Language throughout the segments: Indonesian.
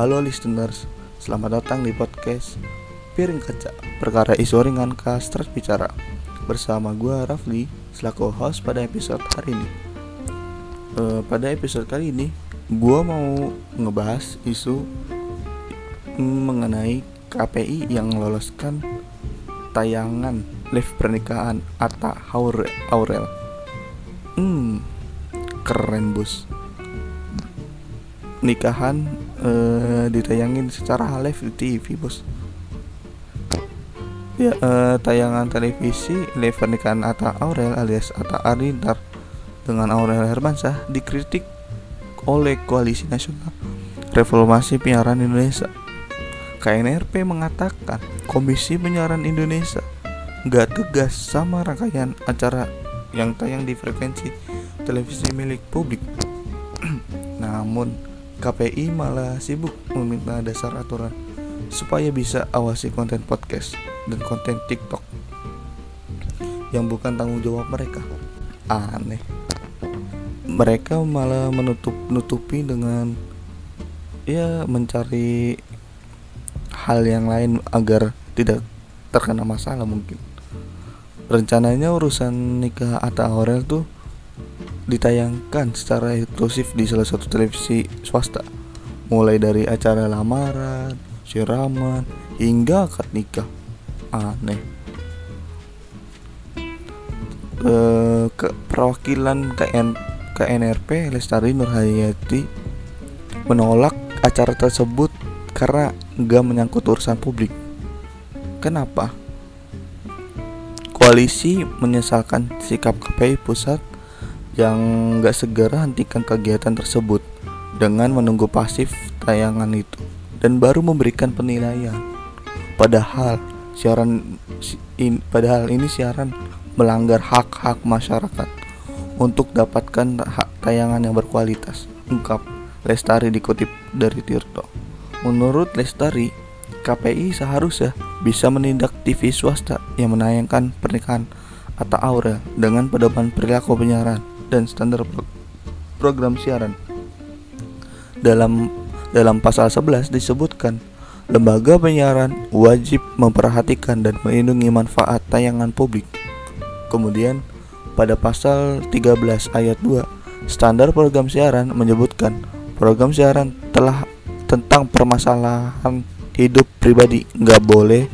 Halo listeners, selamat datang di podcast Piring Kaca Perkara isu ringan kastrat bicara. Bersama gue Rafli, selaku host pada episode hari ini. E, Pada episode kali ini, gue mau ngebahas isu mengenai KPI yang meloloskan tayangan live pernikahan Atta Aurel Hmm, keren bos. Nikahan uh, ditayangin secara live di TV bos. Ya uh, tayangan televisi live pernikahan Atta Aurel alias Atta Arintar dengan Aurel Hermansyah dikritik oleh Koalisi Nasional Reformasi Penyiaran Indonesia. KNRP mengatakan Komisi Penyiaran Indonesia nggak tegas sama rangkaian acara yang tayang di frekuensi televisi milik publik. Namun KPI malah sibuk meminta dasar aturan supaya bisa awasi konten podcast dan konten TikTok yang bukan tanggung jawab mereka. Aneh. Mereka malah menutup nutupi dengan ya mencari hal yang lain agar tidak terkena masalah mungkin. Rencananya urusan nikah Atta Aurel tuh ditayangkan secara eksklusif di salah satu televisi swasta. Mulai dari acara lamaran, siraman, hingga akad nikah. Aneh. E, ke perwakilan KN, KNRP Lestari Nurhayati menolak acara tersebut karena nggak menyangkut urusan publik. Kenapa? Koalisi menyesalkan sikap KPI pusat yang gak segera hentikan kegiatan tersebut dengan menunggu pasif tayangan itu dan baru memberikan penilaian. Padahal siaran in, padahal ini siaran melanggar hak-hak masyarakat untuk dapatkan hak tayangan yang berkualitas. Ungkap Lestari dikutip dari Tirto. Menurut Lestari, KPI seharusnya bisa menindak TV swasta yang menayangkan pernikahan atau Aurel dengan pedoman perilaku penyiaran dan standar pro program siaran. Dalam dalam pasal 11 disebutkan lembaga penyiaran wajib memperhatikan dan melindungi manfaat tayangan publik. Kemudian pada pasal 13 ayat 2 standar program siaran menyebutkan program siaran telah tentang permasalahan hidup pribadi nggak boleh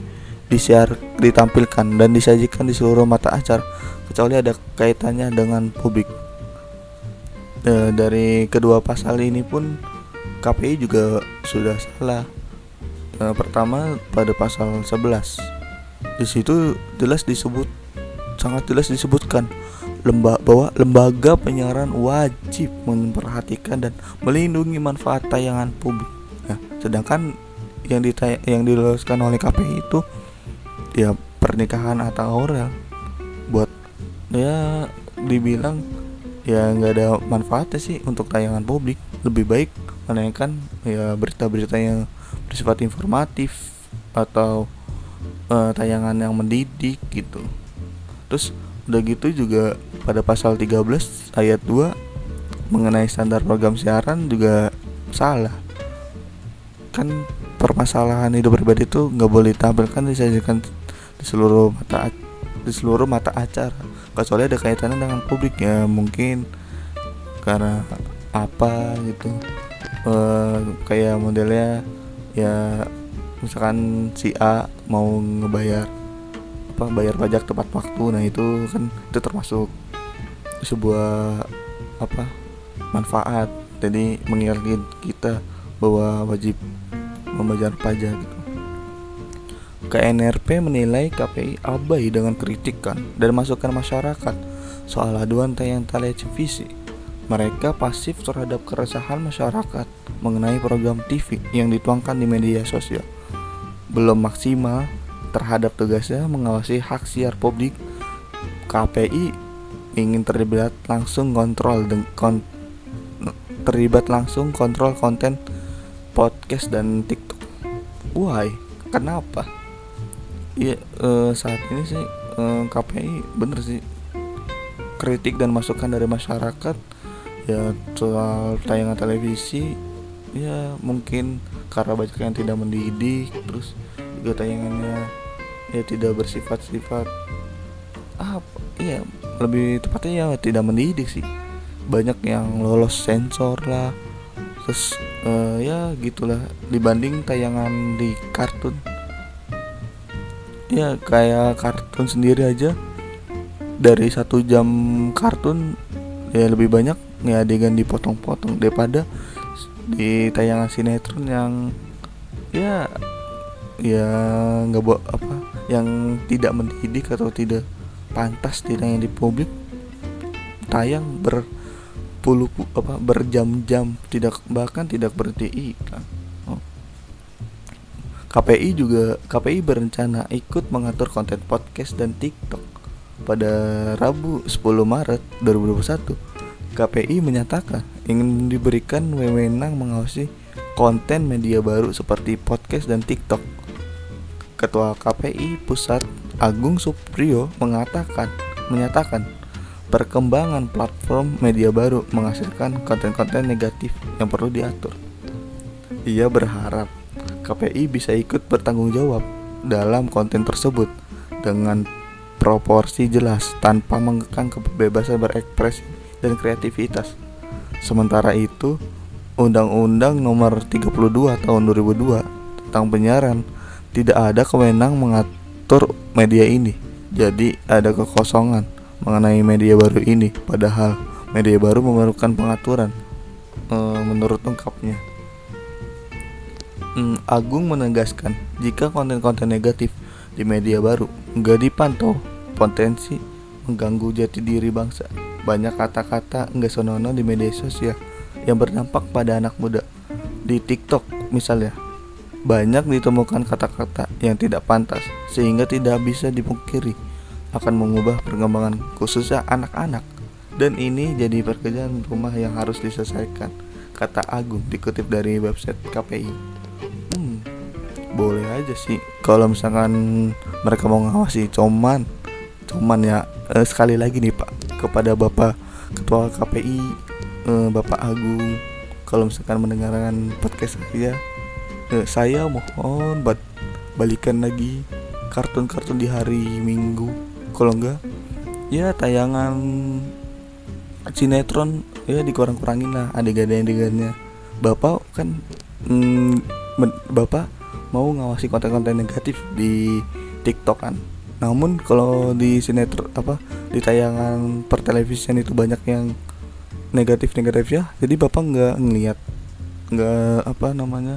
disiar ditampilkan dan disajikan di seluruh mata acara kecuali ada kaitannya dengan publik e, dari kedua pasal ini pun KPI juga sudah salah. E, pertama pada pasal 11. Di situ jelas disebut sangat jelas disebutkan lemba bahwa lembaga penyiaran wajib memperhatikan dan melindungi manfaat tayangan publik. Nah, sedangkan yang ditay yang diloloskan oleh KPI itu ya pernikahan atau Aurel buat ya dibilang ya nggak ada manfaatnya sih untuk tayangan publik. Lebih baik menayangkan ya berita-berita yang bersifat informatif atau uh, tayangan yang mendidik gitu. Terus udah gitu juga pada pasal 13 ayat 2 mengenai standar program siaran juga salah. Kan permasalahan hidup pribadi itu nggak boleh ditampilkan disajikan di seluruh mata di seluruh mata acara. Kecuali ada kaitannya dengan publik ya mungkin karena apa gitu. E, kayak modelnya ya misalkan si A mau ngebayar apa bayar pajak tepat waktu nah itu kan itu termasuk sebuah apa manfaat. Jadi mengingatkan kita bahwa wajib membayar pajak KNRP menilai KPI abai dengan kritikan dan masukan masyarakat soal aduan tayang televisi. Mereka pasif terhadap keresahan masyarakat mengenai program TV yang dituangkan di media sosial. Belum maksimal terhadap tugasnya mengawasi hak siar publik. KPI ingin terlibat langsung kontrol kon, terlibat langsung kontrol konten podcast dan TikTok. Why? Kenapa? Iya uh, saat ini sih uh, eh, KPI bener sih. Kritik dan masukan dari masyarakat ya soal tayangan televisi ya mungkin karena banyak yang tidak mendidik terus juga tayangannya ya tidak bersifat-sifat apa iya lebih tepatnya ya tidak mendidik sih. Banyak yang lolos sensor lah terus uh, ya gitulah dibanding tayangan di kartun ya kayak kartun sendiri aja dari satu jam kartun ya lebih banyak ya adegan dipotong-potong daripada di tayangan sinetron yang ya ya nggak buat apa yang tidak mendidik atau tidak pantas ditayang di publik tayang berpuluh apa berjam-jam tidak bahkan tidak berhenti iklan. KPI juga KPI berencana ikut mengatur konten podcast dan TikTok pada Rabu 10 Maret 2021 KPI menyatakan ingin diberikan wewenang mengawasi konten media baru seperti podcast dan TikTok. Ketua KPI Pusat Agung Suprio mengatakan menyatakan perkembangan platform media baru menghasilkan konten-konten negatif yang perlu diatur. Ia berharap KPI bisa ikut bertanggung jawab dalam konten tersebut dengan proporsi jelas tanpa mengekang kebebasan berekspresi dan kreativitas. Sementara itu, Undang-Undang Nomor 32 Tahun 2002 tentang penyiaran tidak ada kewenang mengatur media ini. Jadi ada kekosongan mengenai media baru ini padahal media baru memerlukan pengaturan e, menurut ungkapnya. Hmm, Agung menegaskan jika konten-konten negatif di media baru nggak dipantau potensi mengganggu jati diri bangsa banyak kata-kata nggak sonono di media sosial yang berdampak pada anak muda. Di TikTok misalnya, banyak ditemukan kata-kata yang tidak pantas sehingga tidak bisa dipungkiri akan mengubah perkembangan khususnya anak-anak. Dan ini jadi pekerjaan rumah yang harus diselesaikan, kata Agung dikutip dari website KPI. Boleh aja sih. Kalau misalkan mereka mau ngawasi cuman cuman ya eh, sekali lagi nih Pak kepada Bapak Ketua KPI eh, Bapak Agung. Kalau misalkan mendengarkan podcast saya eh, saya mohon buat balikan lagi kartun-kartun di hari Minggu. Kalau enggak ya tayangan sinetron ya dikurang-kurangin lah adegan-adegannya. Bapak kan mm, Bapak mau ngawasi konten-konten negatif di TikTok kan. Namun kalau di sinetron apa di tayangan pertelevisian itu banyak yang negatif negatif ya jadi bapak nggak ngelihat nggak apa namanya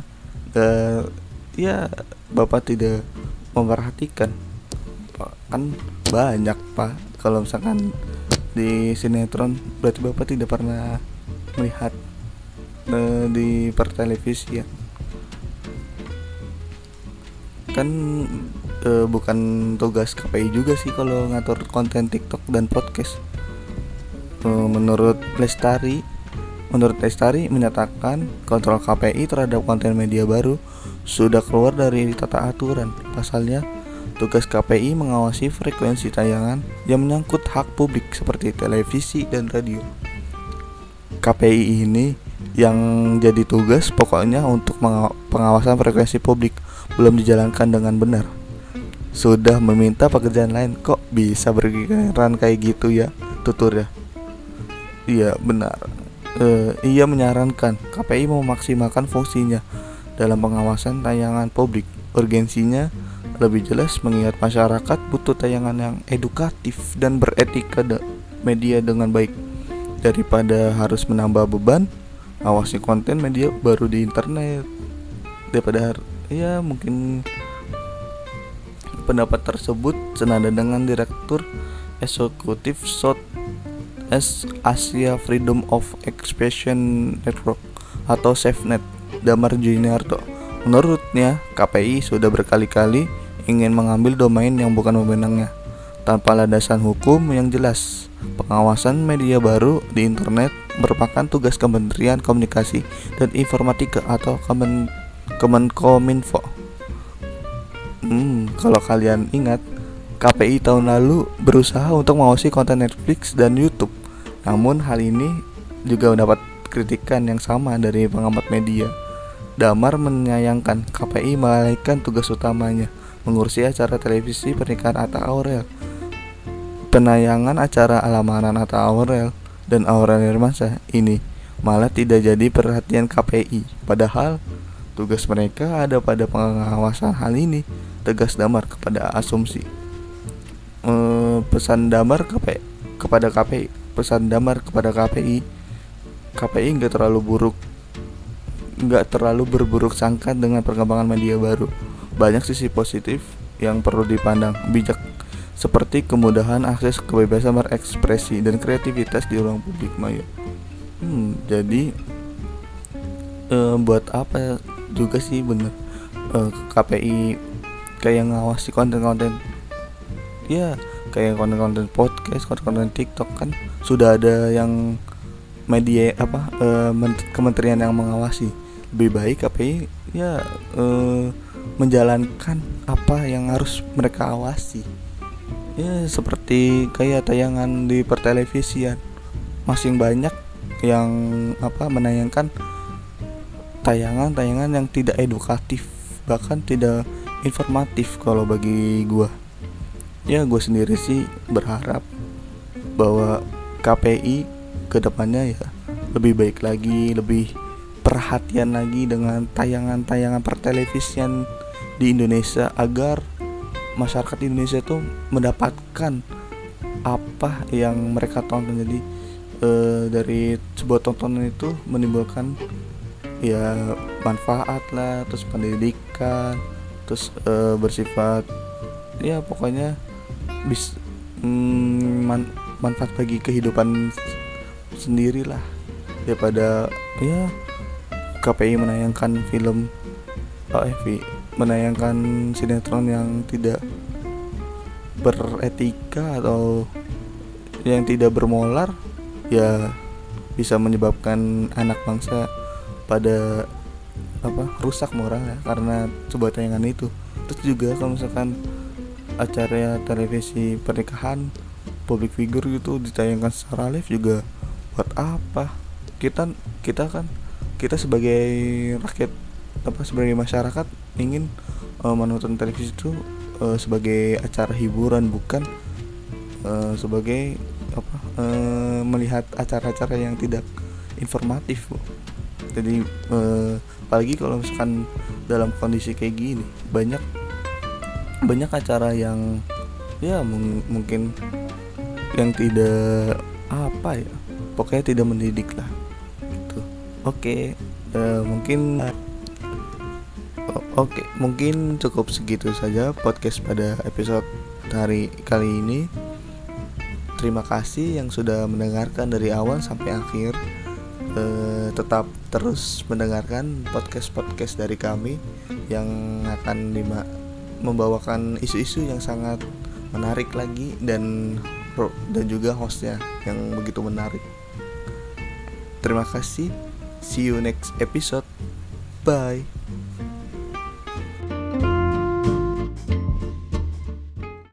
nggak ya bapak tidak memperhatikan. Kan banyak pak. Kalau misalkan di sinetron berarti bapak tidak pernah melihat uh, di pertelevisian kan uh, bukan tugas KPI juga sih kalau ngatur konten TikTok dan podcast. Uh, menurut Lestari, menurut Lestari menyatakan kontrol KPI terhadap konten media baru sudah keluar dari tata aturan. Pasalnya, tugas KPI mengawasi frekuensi tayangan yang menyangkut hak publik seperti televisi dan radio. KPI ini yang jadi tugas pokoknya untuk pengawasan frekuensi publik belum dijalankan dengan benar. Sudah meminta pekerjaan lain kok bisa berpikiran kayak gitu ya tutur ya? Iya benar. E, ia menyarankan KPI memaksimalkan fungsinya dalam pengawasan tayangan publik. Urgensinya lebih jelas mengingat masyarakat butuh tayangan yang edukatif dan beretika de media dengan baik. Daripada harus menambah beban awasi konten media baru di internet. Daripada ya mungkin pendapat tersebut senada dengan Direktur Eksekutif South S Asia Freedom of Expression Network atau SafeNet Damar Juniarto. Menurutnya, KPI sudah berkali-kali ingin mengambil domain yang bukan wewenangnya tanpa landasan hukum yang jelas. Pengawasan media baru di internet merupakan tugas Kementerian Komunikasi dan Informatika atau Kemen Kemenkominfo. Hmm, kalau kalian ingat, KPI tahun lalu berusaha untuk mengawasi konten Netflix dan YouTube. Namun hal ini juga mendapat kritikan yang sama dari pengamat media. Damar menyayangkan KPI melalaikan tugas utamanya mengurusi acara televisi pernikahan Atta Aurel. Penayangan acara alamaran Atta Aurel dan Aurel Hermansyah ini malah tidak jadi perhatian KPI. Padahal tugas mereka ada pada pengawasan hal ini. Tegas Damar kepada asumsi. E, pesan Damar KPI, kepada KPI, pesan Damar kepada KPI. KPI nggak terlalu buruk nggak terlalu berburuk sangka dengan perkembangan media baru. Banyak sisi positif yang perlu dipandang bijak seperti kemudahan akses kebebasan berekspresi dan kreativitas di ruang publik maya. Hmm, jadi eh, buat apa juga sih bener. Eh, KPI kayak ngawasi konten-konten ya kayak konten-konten podcast, konten-konten TikTok kan sudah ada yang media apa eh, kementerian yang mengawasi. Lebih baik KPI ya eh, menjalankan apa yang harus mereka awasi. Ya seperti kayak tayangan di pertelevisian. Masing banyak yang apa menayangkan tayangan-tayangan yang tidak edukatif bahkan tidak informatif kalau bagi gua. Ya gue sendiri sih berharap bahwa KPI ke depannya ya lebih baik lagi lebih perhatian lagi dengan tayangan-tayangan pertelevisian di Indonesia agar masyarakat Indonesia itu mendapatkan apa yang mereka tonton. Jadi e, dari sebuah tontonan itu menimbulkan ya manfaat lah terus pendidikan terus e, bersifat ya pokoknya bis mm, man, manfaat bagi kehidupan sendiri lah. Daripada ya KPI menayangkan film oh, menayangkan sinetron yang tidak beretika atau yang tidak bermolar ya bisa menyebabkan anak bangsa pada apa rusak moral ya karena sebuah tayangan itu terus juga kalau misalkan acara televisi pernikahan public figure gitu ditayangkan secara live juga buat apa kita kita kan kita sebagai rakyat apa sebagai masyarakat ingin uh, menonton televisi itu uh, sebagai acara hiburan bukan uh, sebagai apa uh, melihat acara-acara yang tidak informatif. Jadi uh, apalagi kalau misalkan dalam kondisi kayak gini banyak banyak acara yang ya mungkin yang tidak apa ya pokoknya tidak mendidik lah Oke, okay, eh, mungkin Oke, okay, mungkin cukup segitu saja podcast pada episode hari kali ini. Terima kasih yang sudah mendengarkan dari awal sampai akhir. Uh, tetap terus mendengarkan podcast-podcast dari kami yang akan lima, membawakan isu-isu yang sangat menarik lagi dan dan juga hostnya yang begitu menarik. Terima kasih. See you next episode. Bye.